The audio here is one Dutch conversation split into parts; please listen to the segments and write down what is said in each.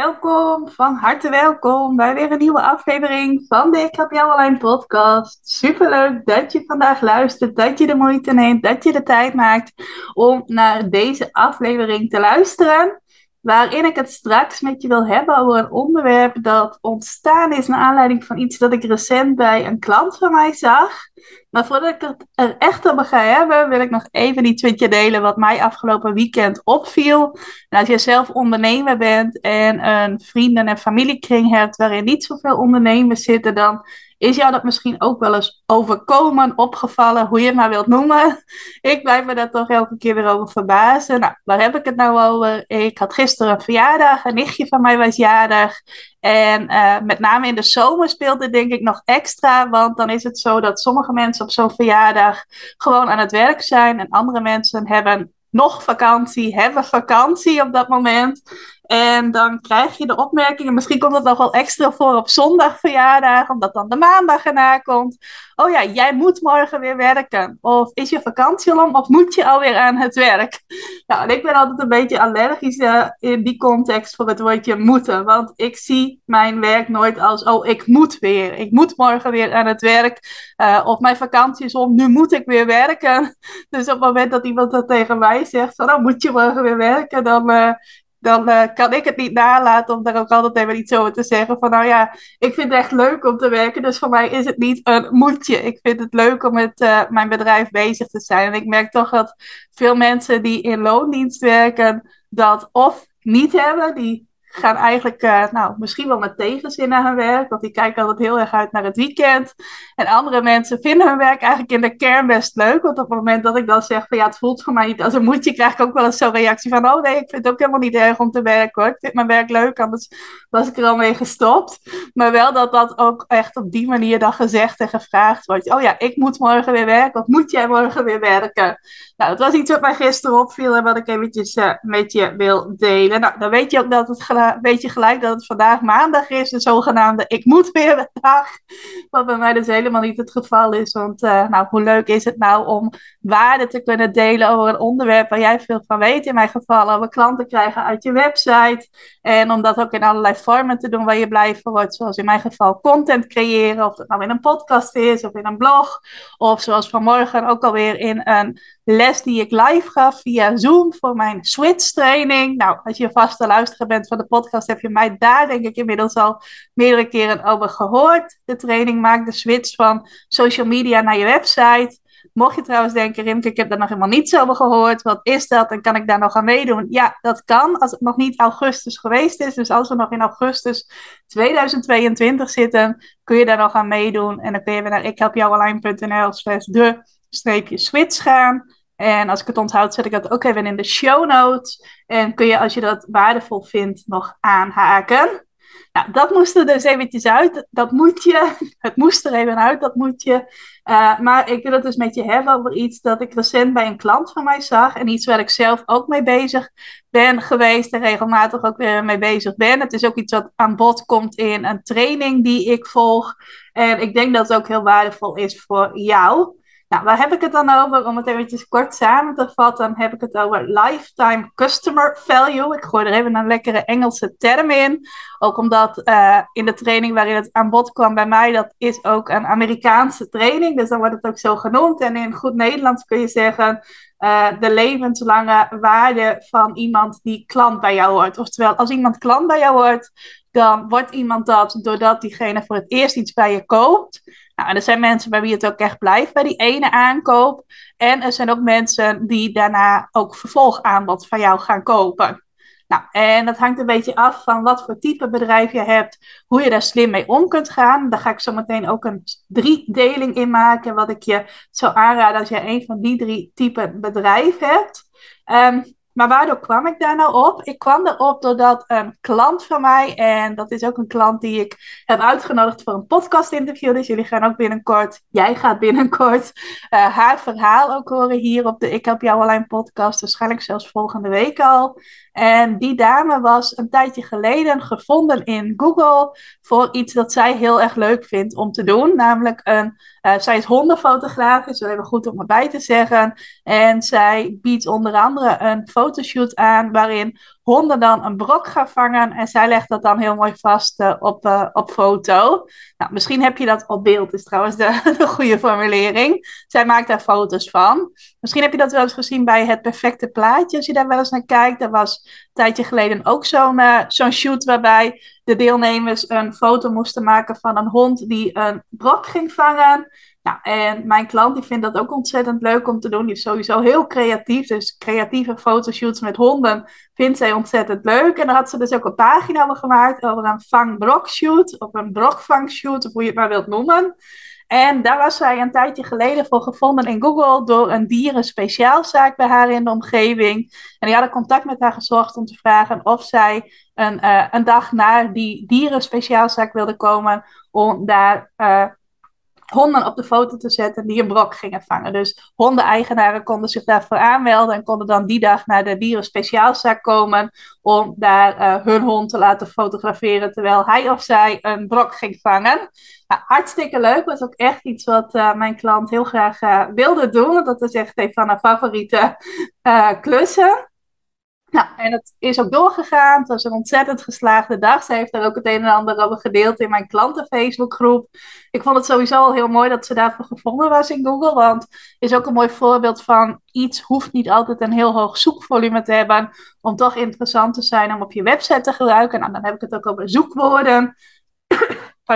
Welkom, van harte welkom bij weer een nieuwe aflevering van de Ik Heb Jou Online podcast. Superleuk dat je vandaag luistert, dat je de moeite neemt, dat je de tijd maakt om naar deze aflevering te luisteren. Waarin ik het straks met je wil hebben over een onderwerp dat ontstaan is naar aanleiding van iets dat ik recent bij een klant van mij zag. Maar voordat ik het er echt over ga hebben, wil ik nog even iets met je delen wat mij afgelopen weekend opviel. En als je zelf ondernemer bent en een vrienden- en familiekring hebt waarin niet zoveel ondernemers zitten, dan is jou dat misschien ook wel eens overkomen, opgevallen, hoe je het maar wilt noemen? Ik blijf me daar toch elke keer weer over verbazen. Nou, waar heb ik het nou over? Ik had gisteren een verjaardag, een nichtje van mij was jarig. En uh, met name in de zomer speelt dit denk ik nog extra, want dan is het zo dat sommige mensen op zo'n verjaardag gewoon aan het werk zijn en andere mensen hebben nog vakantie, hebben vakantie op dat moment. En dan krijg je de opmerkingen, misschien komt het nog wel extra voor op zondag verjaardag, omdat dan de maandag erna komt. Oh ja, jij moet morgen weer werken. Of is je vakantie al of moet je alweer aan het werk? Nou, en ik ben altijd een beetje allergisch uh, in die context voor het woordje moeten. Want ik zie mijn werk nooit als, oh, ik moet weer. Ik moet morgen weer aan het werk. Uh, of mijn vakantie is om, nu moet ik weer werken. Dus op het moment dat iemand dat tegen mij zegt, van, oh, moet je morgen weer werken, dan... Uh, dan uh, kan ik het niet nalaten om daar ook altijd even iets over te zeggen. Van nou ja, ik vind het echt leuk om te werken. Dus voor mij is het niet een moedje. Ik vind het leuk om met uh, mijn bedrijf bezig te zijn. En ik merk toch dat veel mensen die in loondienst werken, dat of niet hebben. Die gaan eigenlijk uh, nou, misschien wel met tegenzin naar hun werk. Want die kijken altijd heel erg uit naar het weekend. En andere mensen vinden hun werk eigenlijk in de kern best leuk. Want op het moment dat ik dan zeg van ja, het voelt voor mij niet als een moedje, krijg ik ook wel eens zo'n reactie van oh nee, ik vind het ook helemaal niet erg om te werken hoor. Ik vind mijn werk leuk, anders was ik er al mee gestopt. Maar wel dat dat ook echt op die manier dan gezegd en gevraagd wordt. Oh ja, ik moet morgen weer werken. Of moet jij morgen weer werken? Nou, dat was iets wat mij gisteren opviel en wat ik eventjes uh, met je wil delen. Nou, dan weet je ook dat het weet je gelijk dat het vandaag maandag is, de zogenaamde ik moet weer dag. Wat bij mij dus helemaal niet het geval is. Want uh, nou, hoe leuk is het nou om waarde te kunnen delen over een onderwerp waar jij veel van weet. In mijn geval over klanten krijgen uit je website. En om dat ook in allerlei vormen te doen waar je blij van wordt. Zoals in mijn geval content creëren. Of dat nou in een podcast is of in een blog. Of zoals vanmorgen ook alweer in een les die ik live gaf via Zoom voor mijn Switch training. Nou, als je vaste luisteraar bent van de podcast, heb je mij daar denk ik inmiddels al meerdere keren over gehoord. De training maakt de switch van social media naar je website. Mocht je trouwens denken, Rimke, ik heb daar nog helemaal niets over gehoord. Wat is dat en kan ik daar nog aan meedoen? Ja, dat kan als het nog niet augustus geweest is. Dus als we nog in augustus 2022 zitten, kun je daar nog aan meedoen. En dan kun je weer naar ikhelpjouwonline.nl slash de streepje switch gaan. En als ik het onthoud, zet ik dat ook even in de show notes. En kun je, als je dat waardevol vindt, nog aanhaken. Nou, dat moest er dus eventjes uit. Dat moet je. Het moest er even uit, dat moet je. Uh, maar ik wil het dus met je hebben over iets dat ik recent bij een klant van mij zag. En iets waar ik zelf ook mee bezig ben geweest en regelmatig ook weer mee bezig ben. Het is ook iets wat aan bod komt in een training die ik volg. En ik denk dat het ook heel waardevol is voor jou. Nou, waar heb ik het dan over? Om het eventjes kort samen te vatten, heb ik het over lifetime customer value. Ik gooi er even een lekkere Engelse term in. Ook omdat uh, in de training waarin het aan bod kwam bij mij, dat is ook een Amerikaanse training. Dus dan wordt het ook zo genoemd. En in goed Nederlands kun je zeggen uh, de levenslange waarde van iemand die klant bij jou wordt. Oftewel, als iemand klant bij jou wordt, dan wordt iemand dat doordat diegene voor het eerst iets bij je koopt. Nou, er zijn mensen bij wie het ook echt blijft bij die ene aankoop. En er zijn ook mensen die daarna ook vervolgaanbod van jou gaan kopen. Nou, en dat hangt een beetje af van wat voor type bedrijf je hebt, hoe je daar slim mee om kunt gaan. Daar ga ik zo meteen ook een driedeling in maken, wat ik je zou aanraden als je een van die drie typen bedrijf hebt. Um, maar waardoor kwam ik daar nou op? Ik kwam erop doordat een klant van mij, en dat is ook een klant die ik heb uitgenodigd voor een podcast interview. Dus jullie gaan ook binnenkort, jij gaat binnenkort uh, haar verhaal ook horen hier op de Ik Heb Jou Alleen podcast. Waarschijnlijk zelfs volgende week al. En die dame was een tijdje geleden gevonden in Google voor iets dat zij heel erg leuk vindt om te doen. Namelijk, een, uh, zij is hondenfotograaf, is wel even goed om erbij te zeggen. En zij biedt onder andere een fotoshoot aan waarin honden dan een brok gaan vangen en zij legt dat dan heel mooi vast uh, op, uh, op foto. Nou, misschien heb je dat op beeld, is trouwens de, de goede formulering. Zij maakt daar foto's van. Misschien heb je dat wel eens gezien bij Het Perfecte Plaatje, als je daar wel eens naar kijkt. Er was een tijdje geleden ook zo'n uh, zo'n shoot waarbij de deelnemers een foto moesten maken van een hond die een brok ging vangen. Nou, en mijn klant die vindt dat ook ontzettend leuk om te doen. Die is sowieso heel creatief. Dus creatieve fotoshoots met honden vindt zij ontzettend leuk. En daar had ze dus ook een pagina over gemaakt over een vang-brok shoot. Of een brokvang shoot, of hoe je het maar wilt noemen. En daar was zij een tijdje geleden voor gevonden in Google door een dierenspeciaalzaak bij haar in de omgeving. En die hadden contact met haar gezocht om te vragen of zij een, uh, een dag naar die dierenspeciaalzaak wilde komen om daar uh, honden op de foto te zetten die een brok gingen vangen. Dus hondeneigenaren konden zich daarvoor aanmelden en konden dan die dag naar de dierenspeciaalzaak komen om daar uh, hun hond te laten fotograferen terwijl hij of zij een brok ging vangen. Hartstikke leuk, was ook echt iets wat uh, mijn klant heel graag uh, wilde doen. Dat is echt een van haar favoriete klussen. Nou, en het is ook doorgegaan. Het was een ontzettend geslaagde dag. Ze heeft er ook het een en ander over gedeeld in mijn klanten Facebookgroep. Ik vond het sowieso al heel mooi dat ze daarvoor gevonden was in Google. Want het is ook een mooi voorbeeld van iets hoeft niet altijd een heel hoog zoekvolume te hebben. Om toch interessant te zijn om op je website te gebruiken. Nou, dan heb ik het ook over zoekwoorden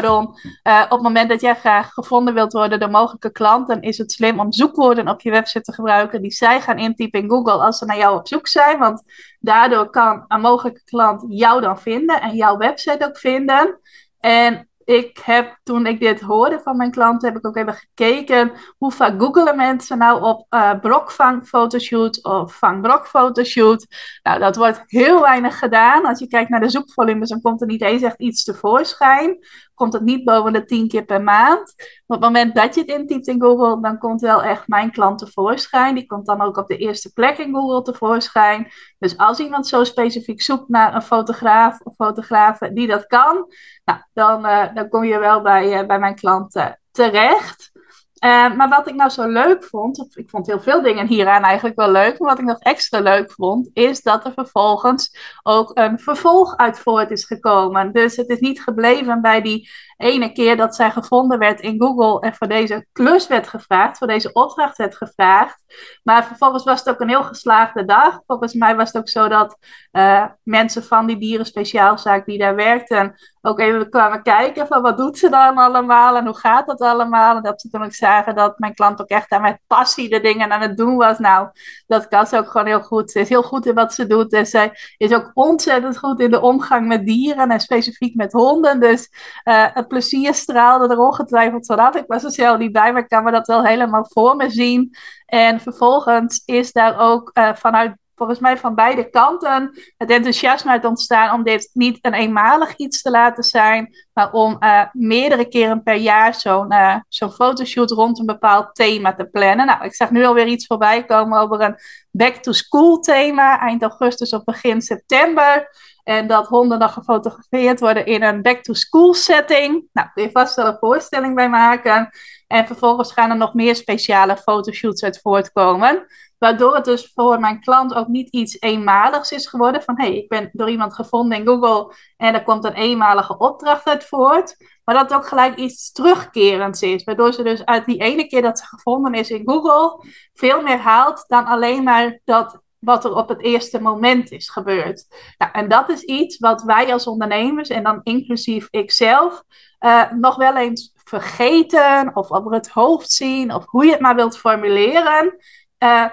pardon, uh, op het moment dat jij graag gevonden wilt worden door mogelijke klanten, is het slim om zoekwoorden op je website te gebruiken die zij gaan intypen in Google als ze naar jou op zoek zijn. Want daardoor kan een mogelijke klant jou dan vinden en jouw website ook vinden. En ik heb, toen ik dit hoorde van mijn klanten, heb ik ook even gekeken hoe vaak googelen mensen nou op uh, brokvang fotoshoot of vangbrok fotoshoot. Nou, dat wordt heel weinig gedaan. Als je kijkt naar de zoekvolumes, dan komt er niet eens echt iets tevoorschijn komt het niet boven de 10 keer per maand. Op het moment dat je het intypt in Google, dan komt wel echt mijn klant tevoorschijn. Die komt dan ook op de eerste plek in Google tevoorschijn. Dus als iemand zo specifiek zoekt naar een fotograaf of fotografen die dat kan, nou, dan, uh, dan kom je wel bij, uh, bij mijn klanten terecht. Uh, maar wat ik nou zo leuk vond, ik vond heel veel dingen hieraan eigenlijk wel leuk, maar wat ik nog extra leuk vond, is dat er vervolgens ook een vervolg uit voort is gekomen. Dus het is niet gebleven bij die ene keer dat zij gevonden werd in Google en voor deze klus werd gevraagd, voor deze opdracht werd gevraagd. Maar vervolgens was het ook een heel geslaagde dag. Volgens mij was het ook zo dat uh, mensen van die dierenspeciaalzaak die daar werkten, ook even kwamen kijken van wat doet ze dan allemaal en hoe gaat dat allemaal. En dat ze toen ook zagen dat mijn klant ook echt aan met passie de dingen aan het doen was. Nou, dat kan ze ook gewoon heel goed. Ze is heel goed in wat ze doet en zij is ook ontzettend goed in de omgang met dieren en specifiek met honden. Dus uh, plezier straalde er ongetwijfeld vanaf. Ik was er zelf niet bij, maar ik kan me dat wel helemaal voor me zien. En vervolgens is daar ook uh, vanuit volgens mij van beide kanten het enthousiasme uit ontstaan om dit niet een eenmalig iets te laten zijn, maar om uh, meerdere keren per jaar zo'n uh, zo'n fotoshoot rond een bepaald thema te plannen. Nou, ik zag nu alweer iets voorbij komen over een back-to-school thema, eind augustus of begin september. En dat honden dan gefotografeerd worden in een back-to-school setting. Nou, kun je vast wel een voorstelling bij maken. En vervolgens gaan er nog meer speciale fotoshoots uit voortkomen. Waardoor het dus voor mijn klant ook niet iets eenmaligs is geworden. Van hé, hey, ik ben door iemand gevonden in Google en er komt een eenmalige opdracht uit voort. Maar dat ook gelijk iets terugkerends is. Waardoor ze dus uit die ene keer dat ze gevonden is in Google veel meer haalt dan alleen maar dat wat er op het eerste moment is gebeurd. Nou, en dat is iets wat wij als ondernemers, en dan inclusief ikzelf, uh, nog wel eens vergeten of over het hoofd zien, of hoe je het maar wilt formuleren. Uh,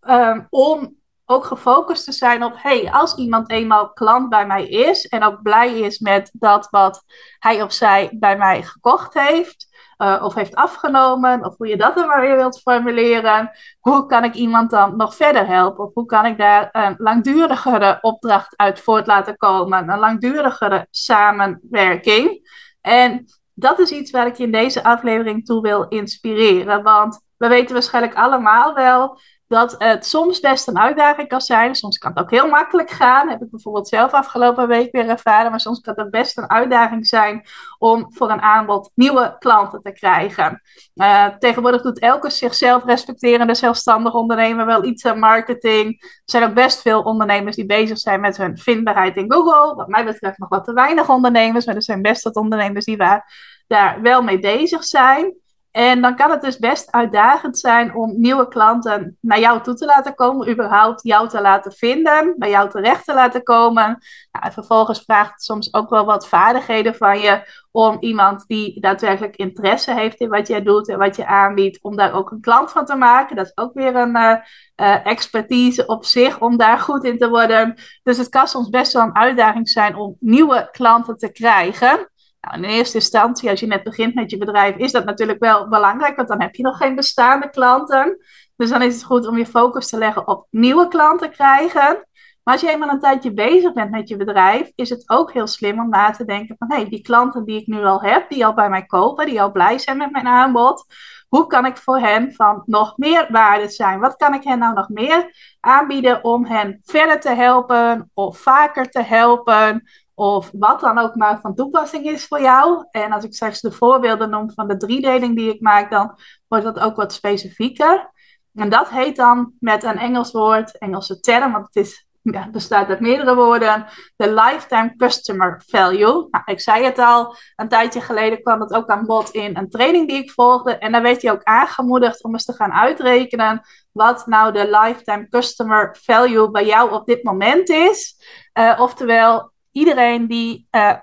um, om ook gefocust te zijn op, hey, als iemand eenmaal klant bij mij is en ook blij is met dat wat hij of zij bij mij gekocht heeft, uh, of heeft afgenomen, of hoe je dat dan maar weer wilt formuleren. Hoe kan ik iemand dan nog verder helpen? Of hoe kan ik daar een langdurigere opdracht uit voort laten komen? Een langdurigere samenwerking. En dat is iets waar ik je in deze aflevering toe wil inspireren. Want we weten waarschijnlijk allemaal wel dat het soms best een uitdaging kan zijn. Soms kan het ook heel makkelijk gaan. heb ik bijvoorbeeld zelf afgelopen week weer ervaren. Maar soms kan het best een uitdaging zijn om voor een aanbod nieuwe klanten te krijgen. Uh, tegenwoordig doet elke zichzelf respecterende zelfstandig ondernemer wel iets aan marketing. Er zijn ook best veel ondernemers die bezig zijn met hun vindbaarheid in Google. Wat mij betreft nog wat te weinig ondernemers. Maar er zijn best wat ondernemers die waar, daar wel mee bezig zijn. En dan kan het dus best uitdagend zijn om nieuwe klanten naar jou toe te laten komen, überhaupt jou te laten vinden, bij jou terecht te laten komen. Nou, en vervolgens vraagt het soms ook wel wat vaardigheden van je om iemand die daadwerkelijk interesse heeft in wat jij doet en wat je aanbiedt, om daar ook een klant van te maken. Dat is ook weer een uh, uh, expertise op zich om daar goed in te worden. Dus het kan soms best wel een uitdaging zijn om nieuwe klanten te krijgen. Nou, in eerste instantie, als je net begint met je bedrijf, is dat natuurlijk wel belangrijk, want dan heb je nog geen bestaande klanten. Dus dan is het goed om je focus te leggen op nieuwe klanten krijgen. Maar als je eenmaal een tijdje bezig bent met je bedrijf, is het ook heel slim om na te denken van hé, hey, die klanten die ik nu al heb, die al bij mij kopen, die al blij zijn met mijn aanbod, hoe kan ik voor hen van nog meer waarde zijn? Wat kan ik hen nou nog meer aanbieden om hen verder te helpen of vaker te helpen of wat dan ook maar van toepassing is voor jou. En als ik straks de voorbeelden noem van de driedeling die ik maak, dan wordt dat ook wat specifieker. En dat heet dan met een Engels woord, Engelse term, want het is, ja, bestaat uit meerdere woorden, de lifetime customer value. Nou, ik zei het al, een tijdje geleden kwam het ook aan bod in een training die ik volgde. En daar werd je ook aangemoedigd om eens te gaan uitrekenen wat nou de lifetime customer value bij jou op dit moment is. Uh, oftewel, iedereen die uh,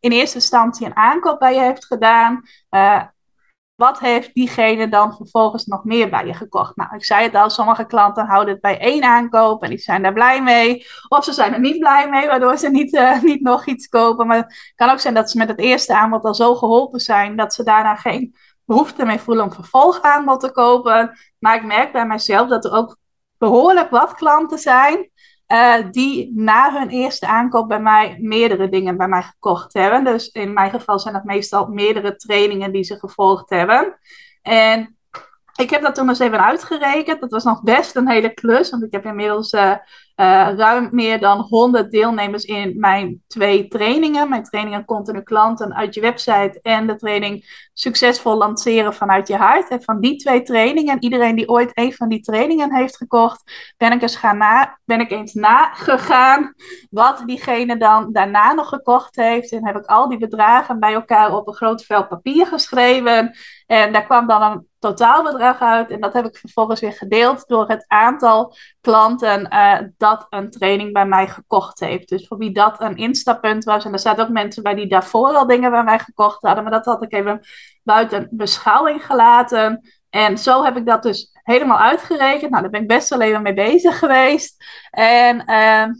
in eerste instantie een aankoop bij je heeft gedaan, uh, wat heeft diegene dan vervolgens nog meer bij je gekocht? Nou, ik zei het al, sommige klanten houden het bij één aankoop en die zijn daar blij mee. Of ze zijn er niet blij mee, waardoor ze niet, uh, niet nog iets kopen. Maar het kan ook zijn dat ze met het eerste aanbod al zo geholpen zijn dat ze daarna geen behoefte meer voelen om vervolgaanbod te kopen. Maar ik merk bij mijzelf dat er ook behoorlijk wat klanten zijn uh, die na hun eerste aankoop bij mij meerdere dingen bij mij gekocht hebben. Dus in mijn geval zijn het meestal meerdere trainingen die ze gevolgd hebben. En ik heb dat toen eens even uitgerekend. Dat was nog best een hele klus, want ik heb inmiddels uh, uh, ruim meer dan 100 deelnemers in mijn twee trainingen. Mijn trainingen Continu Klanten uit je website en de training Succesvol Lanceren vanuit je hart. En van die twee trainingen, iedereen die ooit een van die trainingen heeft gekocht, ben ik eens, gaan ben ik eens nagegaan wat diegene dan daarna nog gekocht heeft. En heb ik al die bedragen bij elkaar op een groot vel papier geschreven. En daar kwam dan een totaalbedrag uit. En dat heb ik vervolgens weer gedeeld door het aantal klanten uh, dat een training bij mij gekocht heeft. Dus voor wie dat een instappunt was. En er zaten ook mensen bij die daarvoor al dingen bij mij gekocht hadden. Maar dat had ik even buiten beschouwing gelaten. En zo heb ik dat dus helemaal uitgerekend. Nou, daar ben ik best wel even mee bezig geweest. En uh,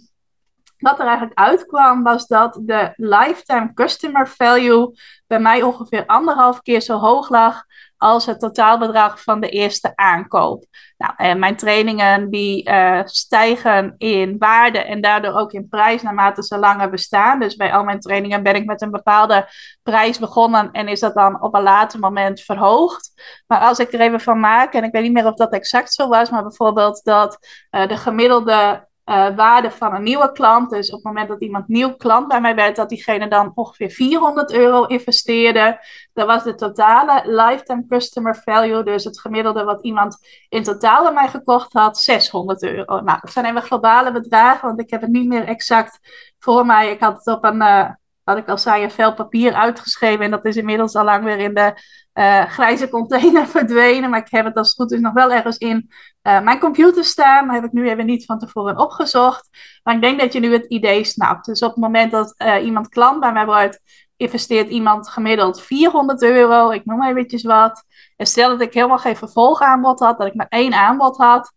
wat er eigenlijk uitkwam was dat de lifetime customer value bij mij ongeveer anderhalf keer zo hoog lag als het totaalbedrag van de eerste aankoop. Nou, en mijn trainingen die uh, stijgen in waarde en daardoor ook in prijs naarmate ze langer bestaan. Dus bij al mijn trainingen ben ik met een bepaalde prijs begonnen en is dat dan op een later moment verhoogd. Maar als ik er even van maak, en ik weet niet meer of dat exact zo was, maar bijvoorbeeld dat uh, de gemiddelde uh, waarde van een nieuwe klant. Dus op het moment dat iemand nieuw klant bij mij werd, dat diegene dan ongeveer 400 euro investeerde. Dat was de totale lifetime customer value. Dus het gemiddelde wat iemand in totaal bij mij gekocht had, 600 euro. Nou, dat zijn even globale bedragen, want ik heb het niet meer exact voor mij. Ik had het op een, uh, wat ik al zei, vel papier uitgeschreven. En dat is inmiddels al lang weer in de uh, grijze container verdwenen. Maar ik heb het als het goed is nog wel ergens in uh, mijn computer staan. Maar heb ik nu even niet van tevoren opgezocht. Maar ik denk dat je nu het idee snapt. Dus op het moment dat uh, iemand klant bij mij wordt, investeert iemand gemiddeld 400 euro. Ik noem eventjes wat. En stel dat ik helemaal geen vervolgaanbod had, dat ik maar één aanbod had.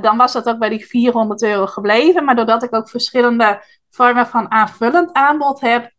dan was dat ook bij die 400 euro gebleven. Maar doordat ik ook verschillende vormen van aanvullend aanbod heb,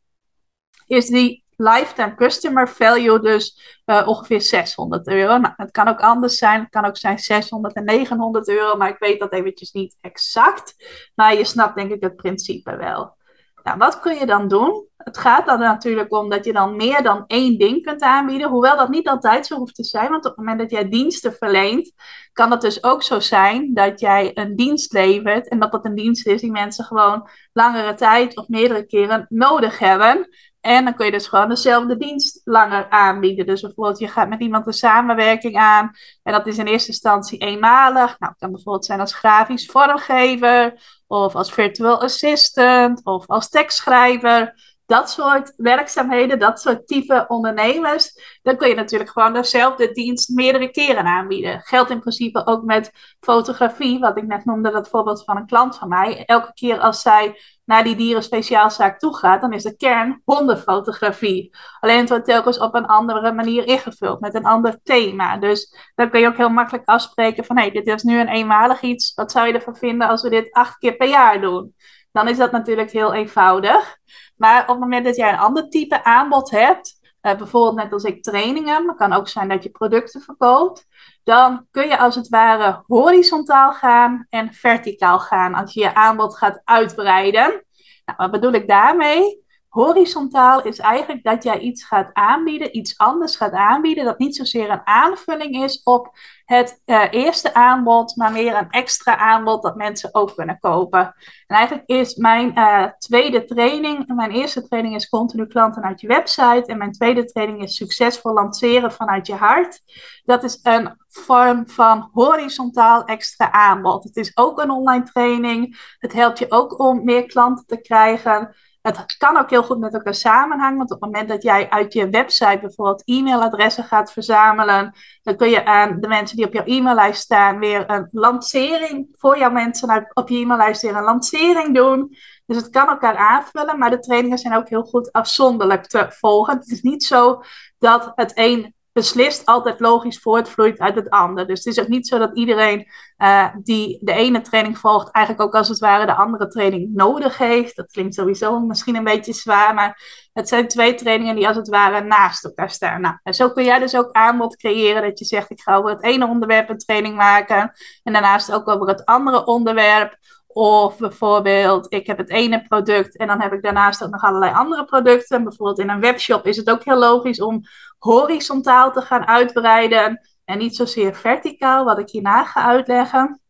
is die lifetime customer value dus uh, ongeveer 600 euro. Nou, het kan ook anders zijn. Het kan ook zijn 600 en 900 euro, maar ik weet dat eventjes niet exact. Maar je snapt denk ik het principe wel. Nou, wat kun je dan doen? Het gaat dan natuurlijk om dat je dan meer dan één ding kunt aanbieden. Hoewel dat niet altijd zo hoeft te zijn. Want op het moment dat jij diensten verleent, kan het dus ook zo zijn dat jij een dienst levert. En dat dat een dienst is die mensen gewoon langere tijd of meerdere keren nodig hebben. En dan kun je dus gewoon dezelfde dienst langer aanbieden. Dus bijvoorbeeld, je gaat met iemand een samenwerking aan. En dat is in eerste instantie eenmalig. Nou, kan bijvoorbeeld zijn als grafisch vormgever. Of als virtual assistant. Of als tekstschrijver dat soort werkzaamheden, dat soort type ondernemers, dan kun je natuurlijk gewoon dezelfde dienst meerdere keren aanbieden. Geldt in principe ook met fotografie, wat ik net noemde, dat voorbeeld van een klant van mij. Elke keer als zij naar die dierenspeciaalzaak toe gaat, dan is de kern hondenfotografie. Alleen het wordt telkens op een andere manier ingevuld, met een ander thema. Dus dan kun je ook heel makkelijk afspreken van, hé, hey, dit is nu een eenmalig iets. Wat zou je ervan vinden als we dit acht keer per jaar doen? Dan is dat natuurlijk heel eenvoudig. Maar op het moment dat jij een ander type aanbod hebt, uh, bijvoorbeeld net als ik trainingen, maar kan ook zijn dat je producten verkoopt, dan kun je als het ware horizontaal gaan en verticaal gaan als je je aanbod gaat uitbreiden. Nou, wat bedoel ik daarmee? Horizontaal is eigenlijk dat jij iets gaat aanbieden, iets anders gaat aanbieden, dat niet zozeer een aanvulling is op het uh, eerste aanbod, maar meer een extra aanbod dat mensen ook kunnen kopen. En eigenlijk is mijn uh, tweede training, mijn eerste training is continu klanten uit je website en mijn tweede training is succesvol lanceren vanuit je hart. Dat is een vorm van horizontaal extra aanbod. Het is ook een online training. Het helpt je ook om meer klanten te krijgen. Het kan ook heel goed met elkaar samenhangen, want op het moment dat jij uit je website bijvoorbeeld e-mailadressen gaat verzamelen, dan kun je aan de mensen die op jouw e-maillijst staan weer een lancering voor jouw mensen op je e-maillijst weer een lancering doen. Dus het kan elkaar aanvullen, maar de trainingen zijn ook heel goed afzonderlijk te volgen. Het is niet zo dat het een beslist altijd logisch voortvloeit uit het ander. Dus het is ook niet zo dat iedereen uh, die de ene training volgt, eigenlijk ook als het ware de andere training nodig heeft. Dat klinkt sowieso misschien een beetje zwaar, maar het zijn twee trainingen die als het ware naast elkaar staan. Nou, en zo kun jij dus ook aanbod creëren dat je zegt, ik ga over het ene onderwerp een training maken en daarnaast ook over het andere onderwerp. Of bijvoorbeeld, ik heb het ene product en dan heb ik daarnaast ook nog allerlei andere producten. Bijvoorbeeld in een webshop is het ook heel logisch om horizontaal te gaan uitbreiden en niet zozeer verticaal, wat ik hierna ga uitleggen.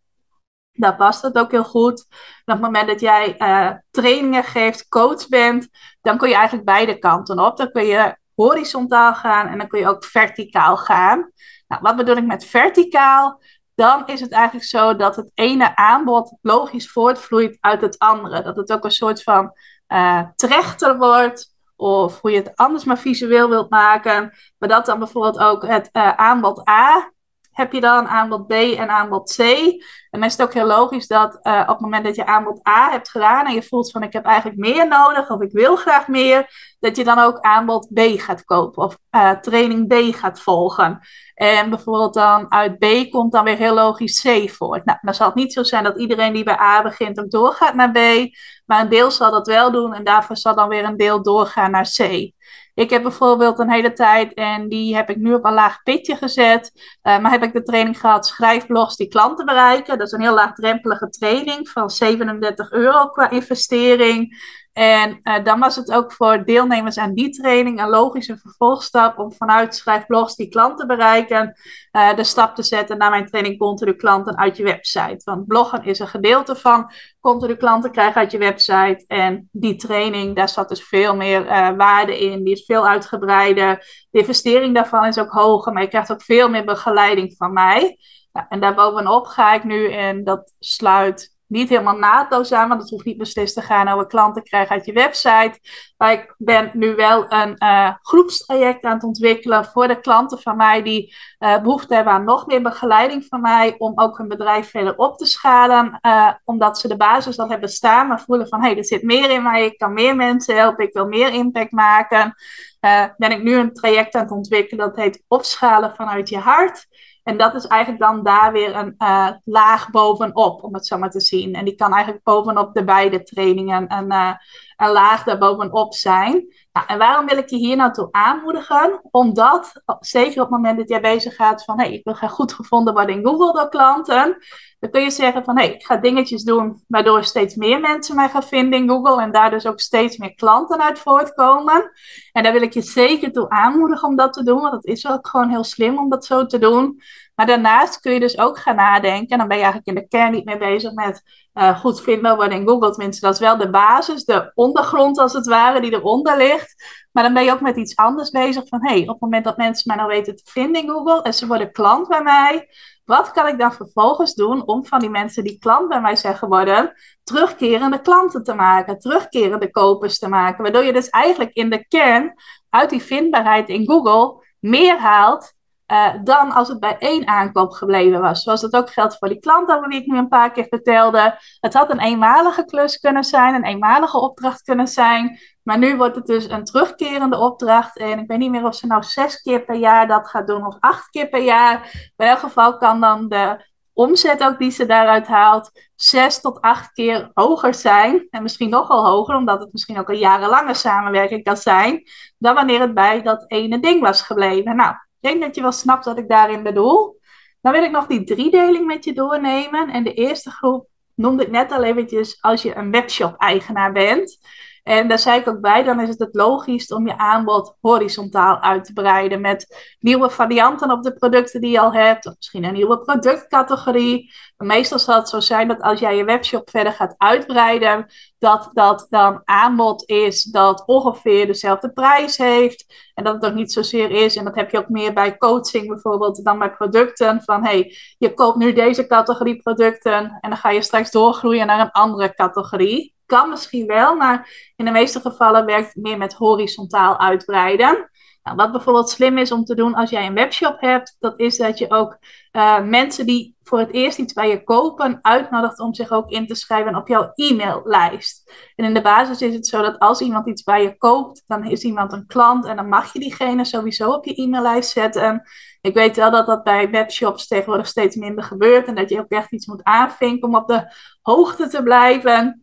Daar past het ook heel goed. Op het moment dat jij uh, trainingen geeft, coach bent, dan kun je eigenlijk beide kanten op. Dan kun je horizontaal gaan en dan kun je ook verticaal gaan. Nou, wat bedoel ik met verticaal? Dan is het eigenlijk zo dat het ene aanbod logisch voortvloeit uit het andere. Dat het ook een soort van uh, trechter wordt, of hoe je het anders maar visueel wilt maken. Maar dat dan bijvoorbeeld ook het uh, aanbod A heb je dan aanbod B en aanbod C. En dan is het ook heel logisch dat uh, op het moment dat je aanbod A hebt gedaan en je voelt van ik heb eigenlijk meer nodig of ik wil graag meer, dat je dan ook aanbod B gaat kopen of uh, training B gaat volgen. En bijvoorbeeld dan uit B komt dan weer heel logisch C voor. Nou, dan zal het niet zo zijn dat iedereen die bij A begint ook doorgaat naar B, maar een deel zal dat wel doen en daarvoor zal dan weer een deel doorgaan naar C. Ik heb bijvoorbeeld een hele tijd, en die heb ik nu op een laag pitje gezet, uh, maar heb ik de training gehad, schrijfblogs die klanten bereiken. Dat is een heel laagdrempelige training van 37 euro qua investering. En uh, dan was het ook voor deelnemers aan die training een logische vervolgstap om vanuit schrijfblogs die klanten bereiken, uh, de stap te zetten naar mijn training continu klanten uit je website. Want bloggen is een gedeelte van continu klanten krijgen uit je website. En die training, daar zat dus veel meer uh, waarde in. Die is veel uitgebreider. De investering daarvan is ook hoger, maar je krijgt ook veel meer begeleiding van mij. Ja, en daarbovenop ga ik nu, en dat sluit niet helemaal naadloos aan, want het hoeft niet beslist te gaan over klanten krijgen uit je website. Maar ik ben nu wel een uh, groepstraject aan het ontwikkelen voor de klanten van mij die uh, behoefte hebben aan nog meer begeleiding van mij, om ook hun bedrijf verder op te schalen, uh, omdat ze de basis al hebben staan, maar voelen van hé, hey, er zit meer in mij, ik kan meer mensen helpen, ik wil meer impact maken. ben ik nu een traject aan het ontwikkelen dat heet opschalen vanuit je hart. En dat is eigenlijk dan daar weer een uh, laag bovenop, om het zo maar te zien. En die kan eigenlijk bovenop de beide trainingen een, uh, een laag daarbovenop zijn. En waarom wil ik je hier nou toe aanmoedigen? Omdat, zeker op het moment dat jij bezig gaat van, hé, hey, ik wil graag goed gevonden worden in Google door klanten, dan kun je zeggen van, hé, hey, ik ga dingetjes doen waardoor steeds meer mensen mij gaan vinden in Google en daar dus ook steeds meer klanten uit voortkomen. En daar wil ik je zeker toe aanmoedigen om dat te doen, want het is ook gewoon heel slim om dat zo te doen. Maar daarnaast kun je dus ook gaan nadenken, en dan ben je eigenlijk in de kern niet meer bezig met uh, goed vindbaar worden in Google. Tenminste, dat is wel de basis, de ondergrond als het ware, die eronder ligt. Maar dan ben je ook met iets anders bezig van, hey, op het moment dat mensen mij nou weten te vinden in Google en ze worden klant bij mij, wat kan ik dan vervolgens doen om van die mensen die klant bij mij zijn geworden, terugkerende klanten te maken, terugkerende kopers te maken. Waardoor je dus eigenlijk in de kern uit die vindbaarheid in Google meer haalt uh, dan als het bij één aankoop gebleven was. Zoals dat ook geldt voor die klant over wie ik nu een paar keer vertelde. Het had een eenmalige klus kunnen zijn, een eenmalige opdracht kunnen zijn. Maar nu wordt het dus een terugkerende opdracht. En ik weet niet meer of ze nou zes keer per jaar dat gaat doen of acht keer per jaar. In elk geval kan dan de omzet ook die ze daaruit haalt zes tot acht keer hoger zijn. En misschien nogal hoger, omdat het misschien ook een jarenlange samenwerking kan zijn. Dan wanneer het bij dat ene ding was gebleven. Nou, ik denk dat je wel snapt wat ik daarin bedoel. Dan wil ik nog die driedeling met je doornemen. En de eerste groep noemde ik net al eventjes als je een webshop-eigenaar bent. En daar zei ik ook bij, dan is het het logisch om je aanbod horizontaal uit te breiden met nieuwe varianten op de producten die je al hebt, of misschien een nieuwe productcategorie. meestal zal het zo zijn dat als jij je webshop verder gaat uitbreiden, dat dat dan aanbod is dat ongeveer dezelfde prijs heeft. En dat het ook niet zozeer is, en dat heb je ook meer bij coaching bijvoorbeeld dan bij producten, van hey, je koopt nu deze categorie producten en dan ga je straks doorgroeien naar een andere categorie kan misschien wel, maar in de meeste gevallen werkt het meer met horizontaal uitbreiden. Nou, wat bijvoorbeeld slim is om te doen als jij een webshop hebt, dat is dat je ook uh, mensen die voor het eerst iets bij je kopen, uitnodigt om zich ook in te schrijven op jouw e-maillijst. En in de basis is het zo dat als iemand iets bij je koopt, dan is iemand een klant en dan mag je diegene sowieso op je e-maillijst zetten. Ik weet wel dat dat bij webshops tegenwoordig steeds minder gebeurt en dat je ook echt iets moet aanvinken om op de hoogte te blijven.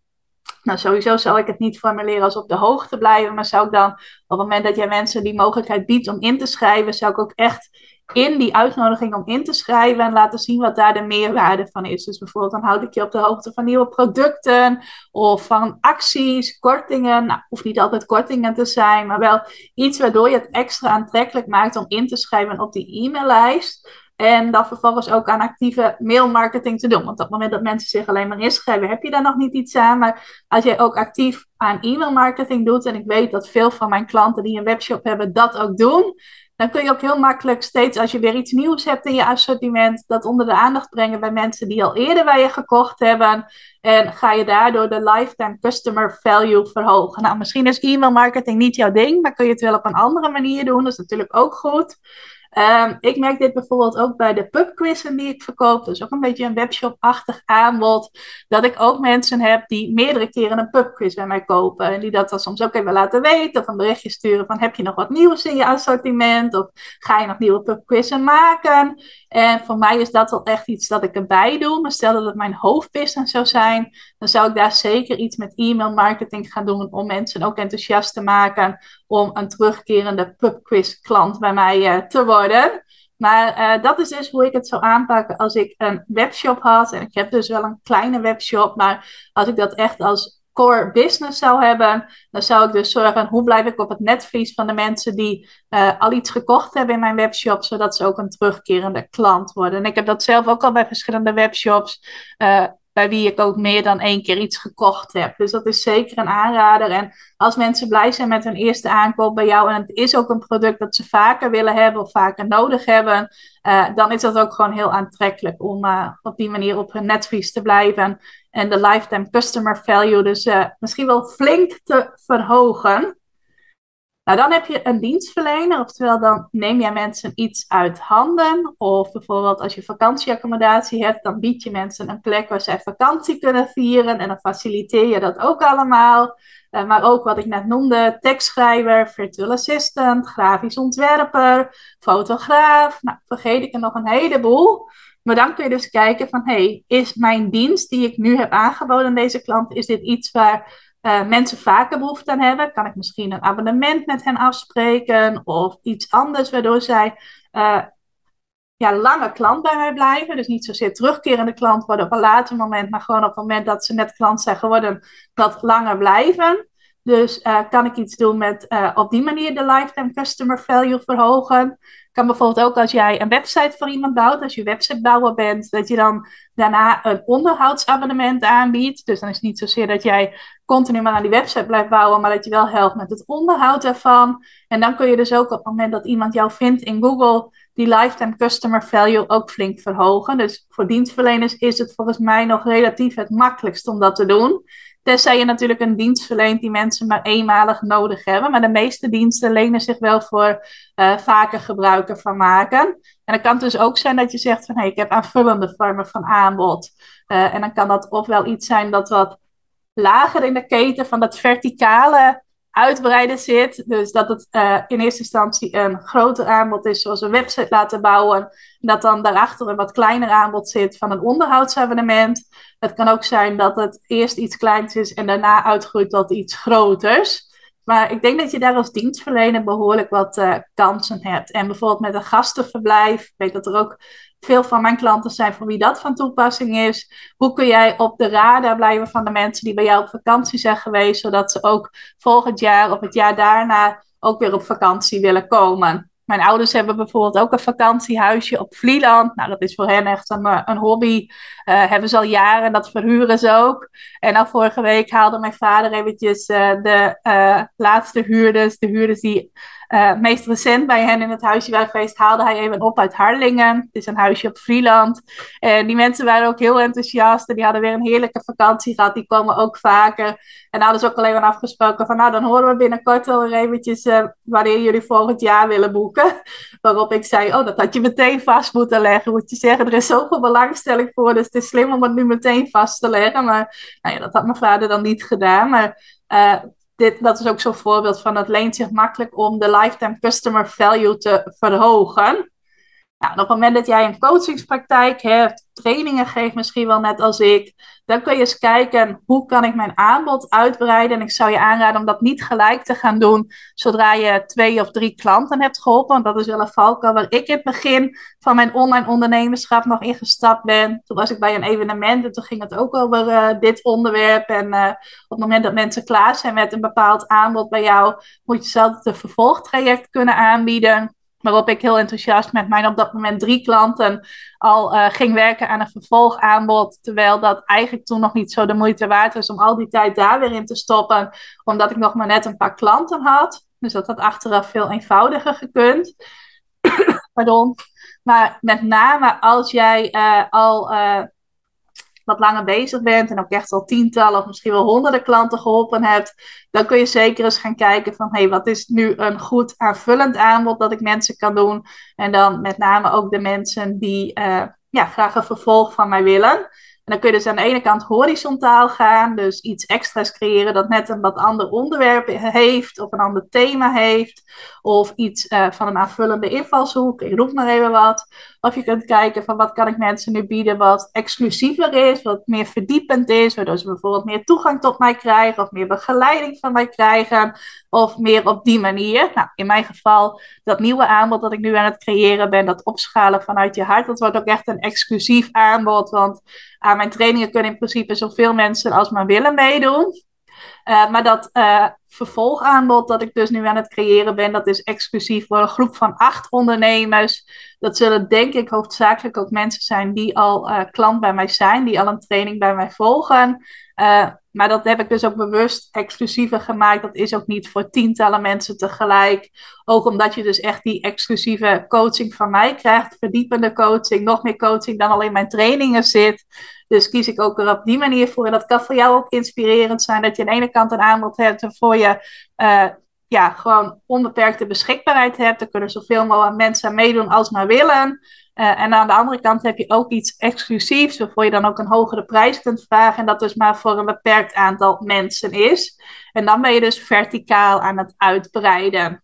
Nou, sowieso zal ik het niet formuleren als op de hoogte blijven, maar zou ik dan op het moment dat jij mensen die mogelijkheid biedt om in te schrijven, zou ik ook echt in die uitnodiging om in te schrijven en laten zien wat daar de meerwaarde van is. Dus bijvoorbeeld dan houd ik je op de hoogte van nieuwe producten of van acties, kortingen. Nou, hoeft niet altijd kortingen te zijn, maar wel iets waardoor je het extra aantrekkelijk maakt om in te schrijven op die e-maillijst. En dan vervolgens ook aan actieve mailmarketing te doen. Want op het moment dat mensen zich alleen maar inschrijven, heb je daar nog niet iets aan. Maar als jij ook actief aan e-mailmarketing doet, en ik weet dat veel van mijn klanten die een webshop hebben dat ook doen, dan kun je ook heel makkelijk steeds als je weer iets nieuws hebt in je assortiment, dat onder de aandacht brengen bij mensen die al eerder bij je gekocht hebben. En ga je daardoor de lifetime customer value verhogen. Nou, misschien is e-mailmarketing niet jouw ding, maar kun je het wel op een andere manier doen. Dat is natuurlijk ook goed. Um, ik merk dit bijvoorbeeld ook bij de pubquizzen die ik verkoop. Dus ook een beetje een webshop-achtig aanbod. Dat ik ook mensen heb die meerdere keren een pubquiz bij mij kopen. En die dat dan soms ook even laten weten. Of een berichtje sturen van heb je nog wat nieuws in je assortiment? Of ga je nog nieuwe pubquizzen maken? En voor mij is dat wel echt iets dat ik erbij doe. Maar stel dat het mijn hoofdbusiness zou zijn. Dan zou ik daar zeker iets met e-mail marketing gaan doen. Om mensen ook enthousiast te maken. Om een terugkerende pubquiz klant bij mij uh, te worden. Maar uh, dat is dus hoe ik het zou aanpakken als ik een webshop had. En ik heb dus wel een kleine webshop, maar als ik dat echt als core business zou hebben, dan zou ik dus zorgen hoe blijf ik op het netvlies van de mensen die uh, al iets gekocht hebben in mijn webshop, zodat ze ook een terugkerende klant worden. En ik heb dat zelf ook al bij verschillende webshops. Bij wie ik ook meer dan één keer iets gekocht heb. Dus dat is zeker een aanrader. En als mensen blij zijn met hun eerste aankoop bij jou en het is ook een product dat ze vaker willen hebben of vaker nodig hebben, uh, dan is dat ook gewoon heel aantrekkelijk om uh, op die manier op hun netvlies te blijven en de lifetime customer value dus uh, misschien wel flink te verhogen. Nou, dan heb je een dienstverlener, oftewel dan neem jij mensen iets uit handen. Of bijvoorbeeld als je vakantieaccommodatie hebt, dan bied je mensen een plek waar zij vakantie kunnen vieren. En dan faciliteer je dat ook allemaal. Uh, maar ook wat ik net noemde, tekstschrijver, virtual assistant, grafisch ontwerper, fotograaf. Nou, vergeet ik er nog een heleboel. Maar dan kun je dus kijken van, hey, is mijn dienst die ik nu heb aangeboden aan deze klant, is dit iets waar uh, mensen vaker behoefte aan hebben, kan ik misschien een abonnement met hen afspreken of iets anders, waardoor zij uh, ja, lange klant bij mij blijven. Dus niet zozeer terugkerende klant worden op een later moment, maar gewoon op het moment dat ze net klant zijn geworden, dat langer blijven. Dus uh, kan ik iets doen met uh, op die manier de lifetime customer value verhogen. Kan bijvoorbeeld ook als jij een website voor iemand bouwt, als je websitebouwer bent, dat je dan daarna een onderhoudsabonnement aanbiedt. Dus dan is het niet zozeer dat jij continu maar aan die website blijft bouwen, maar dat je wel helpt met het onderhoud ervan. En dan kun je dus ook op het moment dat iemand jou vindt in Google, die lifetime customer value ook flink verhogen. Dus voor dienstverleners is het volgens mij nog relatief het makkelijkst om dat te doen. Tenzij je natuurlijk een dienst verleent die mensen maar eenmalig nodig hebben. Maar de meeste diensten lenen zich wel voor uh, vaker gebruik van maken. En dan kan het dus ook zijn dat je zegt van hé, hey, ik heb aanvullende vormen van aanbod. Uh, en dan kan dat ofwel iets zijn dat wat lager in de keten van dat verticale uitbreiden zit. Dus dat het uh, in eerste instantie een groter aanbod is, zoals een website laten bouwen. En dat dan daarachter een wat kleiner aanbod zit van een onderhoudsabonnement. Het kan ook zijn dat het eerst iets kleins is en daarna uitgroeit tot iets groters. Maar ik denk dat je daar als dienstverlener behoorlijk wat uh, kansen hebt. En bijvoorbeeld met een gastenverblijf. Ik weet dat er ook veel van mijn klanten zijn voor wie dat van toepassing is. Hoe kun jij op de radar blijven van de mensen die bij jou op vakantie zijn geweest, zodat ze ook volgend jaar of het jaar daarna ook weer op vakantie willen komen? Mijn ouders hebben bijvoorbeeld ook een vakantiehuisje op Vlieland. Nou, dat is voor hen echt een, eh, een hobby. Uh, hebben ze al jaren, dat verhuren ze ook. En dan vorige week haalde mijn vader eventjes uh, de laatste huurders, de huurders die uh, meest recent bij hen in het huisje waren geweest, haalde hij even op uit Harlingen. Het is een huisje op Vlieland. En die mensen waren ook heel enthousiast. En die hadden weer een heerlijke vakantie gehad. Die komen ook vaker. En hadden ze ook alleen maar afgesproken van, nou dan horen we binnenkort wel weer eventjes uh, wanneer jullie volgend jaar willen boeken. Waarop ik zei, oh dat had je meteen vast moeten leggen. Moet je zeggen, er is zoveel belangstelling voor. Dus het is slim om het nu meteen vast te leggen. Maar nou ja, dat had mijn vader dan niet gedaan. Maar uh, dit, dat is ook zo'n voorbeeld van het leent zich makkelijk om de lifetime customer value te verhogen. Nou, op het moment dat jij een coachingspraktijk hebt, trainingen geeft misschien wel net als ik, dan kun je eens kijken hoe kan ik mijn aanbod uitbreiden. En ik zou je aanraden om dat niet gelijk te gaan doen zodra je twee of drie klanten hebt geholpen. Want dat is wel een valkuil waar ik in het begin van mijn online ondernemerschap nog ingestapt ben. Toen was ik bij een evenement en toen ging het ook over uh, dit onderwerp. En uh, op het moment dat mensen klaar zijn met een bepaald aanbod bij jou, moet je zelf het vervolgtraject kunnen aanbieden. Waarop ik heel enthousiast met mijn op dat moment drie klanten al uh, ging werken aan een vervolgaanbod. Terwijl dat eigenlijk toen nog niet zo de moeite waard was om al die tijd daar weer in te stoppen. Omdat ik nog maar net een paar klanten had. Dus dat had achteraf veel eenvoudiger gekund. Pardon. Maar met name als jij uh, al uh, wat langer bezig bent en ook echt al tientallen of misschien wel honderden klanten geholpen hebt, dan kun je zeker eens gaan kijken van hé, hey, wat is nu een goed aanvullend aanbod dat ik mensen kan doen? En dan met name ook de mensen die uh, ja, graag een vervolg van mij willen. En dan kun je dus aan de ene kant horizontaal gaan, dus iets extra's creëren dat net een wat ander onderwerp heeft, of een ander thema heeft, of iets uh, van een aanvullende invalshoek, ik roep maar even wat. Of je kunt kijken van wat kan ik mensen nu bieden wat exclusiever is, wat meer verdiepend is, waardoor ze bijvoorbeeld meer toegang tot mij krijgen, of meer begeleiding van mij krijgen, of meer op die manier. Nou, in mijn geval, dat nieuwe aanbod dat ik nu aan het creëren ben, dat opschalen vanuit je hart, dat wordt ook echt een exclusief aanbod, want aan mijn trainingen kunnen in principe zoveel mensen als maar willen meedoen. Uh, maar dat uh, vervolgaanbod dat ik dus nu aan het creëren ben, dat is exclusief voor een groep van acht ondernemers. Dat zullen denk ik hoofdzakelijk ook mensen zijn die al klant bij mij zijn, die al een training bij mij volgen. Maar dat heb ik dus ook bewust exclusiever gemaakt. Dat is ook niet voor tientallen mensen tegelijk. Ook omdat je dus echt die exclusieve coaching van mij krijgt. Verdiepende coaching, nog meer coaching dan alleen mijn trainingen zit. Dus kies ik ook er op die manier voor. En dat kan voor jou ook inspirerend zijn. Dat je aan de ene kant een aanbod hebt waarvoor je uh, ja, gewoon onbeperkte beschikbaarheid hebt. Er kunnen zoveel mogelijk mensen meedoen als maar willen. Uh, en aan de andere kant heb je ook iets exclusiefs, waarvoor je dan ook een hogere prijs kunt vragen. En dat dus maar voor een beperkt aantal mensen is. En dan ben je dus verticaal aan het uitbreiden.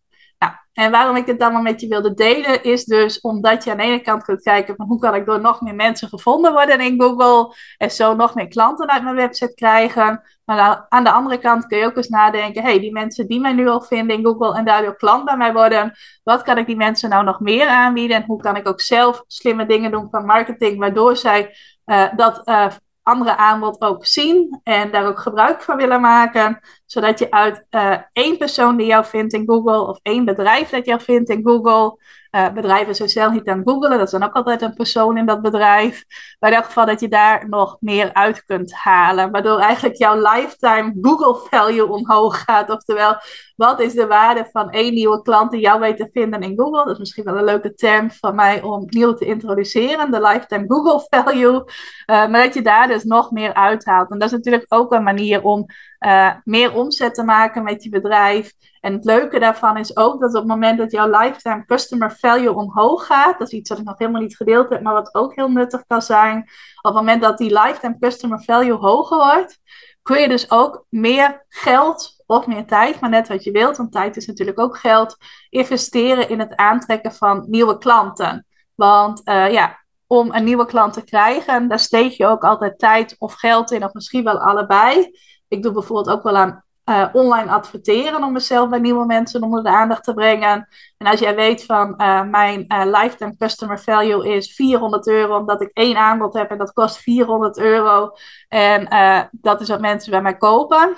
En waarom ik dit allemaal met je wilde delen, is dus omdat je aan de ene kant kunt kijken van hoe kan ik door nog meer mensen gevonden worden in Google en zo nog meer klanten uit mijn website krijgen. Maar aan de andere kant kun je ook eens nadenken, hey, die mensen die mij nu al vinden in Google en daardoor klant bij mij worden, wat kan ik die mensen nou nog meer aanbieden en hoe kan ik ook zelf slimme dingen doen van marketing, waardoor zij uh, dat uh, andere aanbod ook zien en daar ook gebruik van willen maken. Zodat je uit uh, één persoon die jou vindt in Google of één bedrijf dat jou vindt in Google, uh, bedrijven zijn zelf niet aan googlen, dat is dan ook altijd een persoon in dat bedrijf. Maar in geval dat je daar nog meer uit kunt halen. Waardoor eigenlijk jouw lifetime Google value omhoog gaat. Oftewel, wat is de waarde van één nieuwe klant die jou weet te vinden in Google? Dat is misschien wel een leuke term van mij om nieuw te introduceren. De lifetime Google value. Uh, maar dat je daar dus nog meer uithaalt. En dat is natuurlijk ook een manier om uh, meer omzet te maken met je bedrijf. En het leuke daarvan is ook dat op het moment dat jouw lifetime customer value omhoog gaat, dat is iets wat ik nog helemaal niet gedeeld heb, maar wat ook heel nuttig kan zijn. Op het moment dat die lifetime customer value hoger wordt, kun je dus ook meer geld of meer tijd, maar net wat je wilt, want tijd is natuurlijk ook geld, investeren in het aantrekken van nieuwe klanten. Want uh, ja, om een nieuwe klant te krijgen, daar steek je ook altijd tijd of geld in, of misschien wel allebei. Ik doe bijvoorbeeld ook wel aan uh, online adverteren om mezelf bij nieuwe mensen onder de aandacht te brengen. En als jij weet van uh, mijn uh, lifetime customer value is 400 euro, omdat ik één aanbod heb en dat kost 400 euro. En dat is wat mensen bij mij kopen.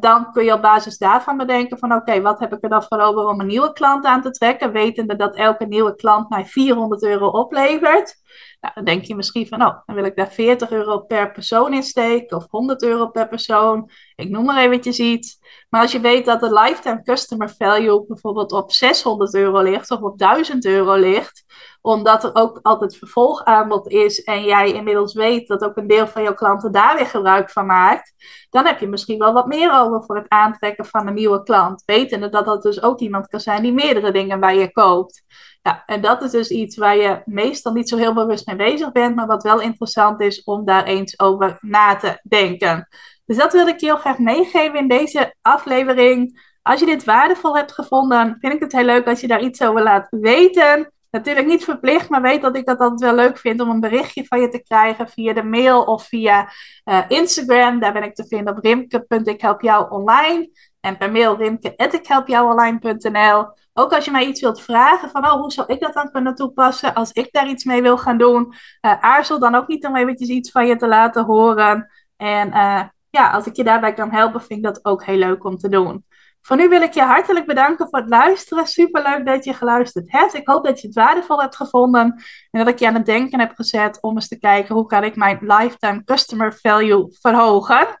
dan kun je op basis daarvan bedenken van oké, wat heb ik er dan voor over om een nieuwe klant aan te trekken, wetende dat elke nieuwe klant mij 400 euro oplevert. Nou, dan denk je misschien van, oh, dan wil ik daar 40 euro per persoon in steken of 100 euro per persoon. Ik noem maar eventjes iets. Maar als je weet dat de lifetime customer value bijvoorbeeld op 600 euro ligt of op 1000 euro ligt, omdat er ook altijd vervolgaanbod is en jij inmiddels weet dat ook een deel van jouw klanten daar weer gebruik van maakt, dan heb je misschien wel wat meer over voor het aantrekken van een nieuwe klant. Wetende dat dat dus ook iemand kan zijn die meerdere dingen bij je koopt. Ja, en dat is dus iets waar je meestal niet zo heel bewust mee bezig bent, maar wat wel interessant is om daar eens over na te denken. Dus dat wil ik je heel graag meegeven in deze aflevering. Als je dit waardevol hebt gevonden, vind ik het heel leuk als je daar iets over laat weten. Natuurlijk niet verplicht, maar weet dat ik dat altijd wel leuk vind om een berichtje van je te krijgen via de mail of via uh, Instagram. Daar ben ik te vinden op rimke.ikhelpjouonline. En per mail rimke.ikhelpjouonline.nl. Ook als je mij iets wilt vragen van, oh, hoe zou ik dat dan kunnen toepassen als ik daar iets mee wil gaan doen. Uh, aarzel dan ook niet om eventjes iets van je te laten horen. En uh, ja, als ik je daarbij kan helpen, vind ik dat ook heel leuk om te doen. Voor nu wil ik je hartelijk bedanken voor het luisteren. Superleuk dat je geluisterd hebt. Ik hoop dat je het waardevol hebt gevonden en dat ik je aan het denken heb gezet om eens te kijken hoe kan ik mijn lifetime customer value verhogen.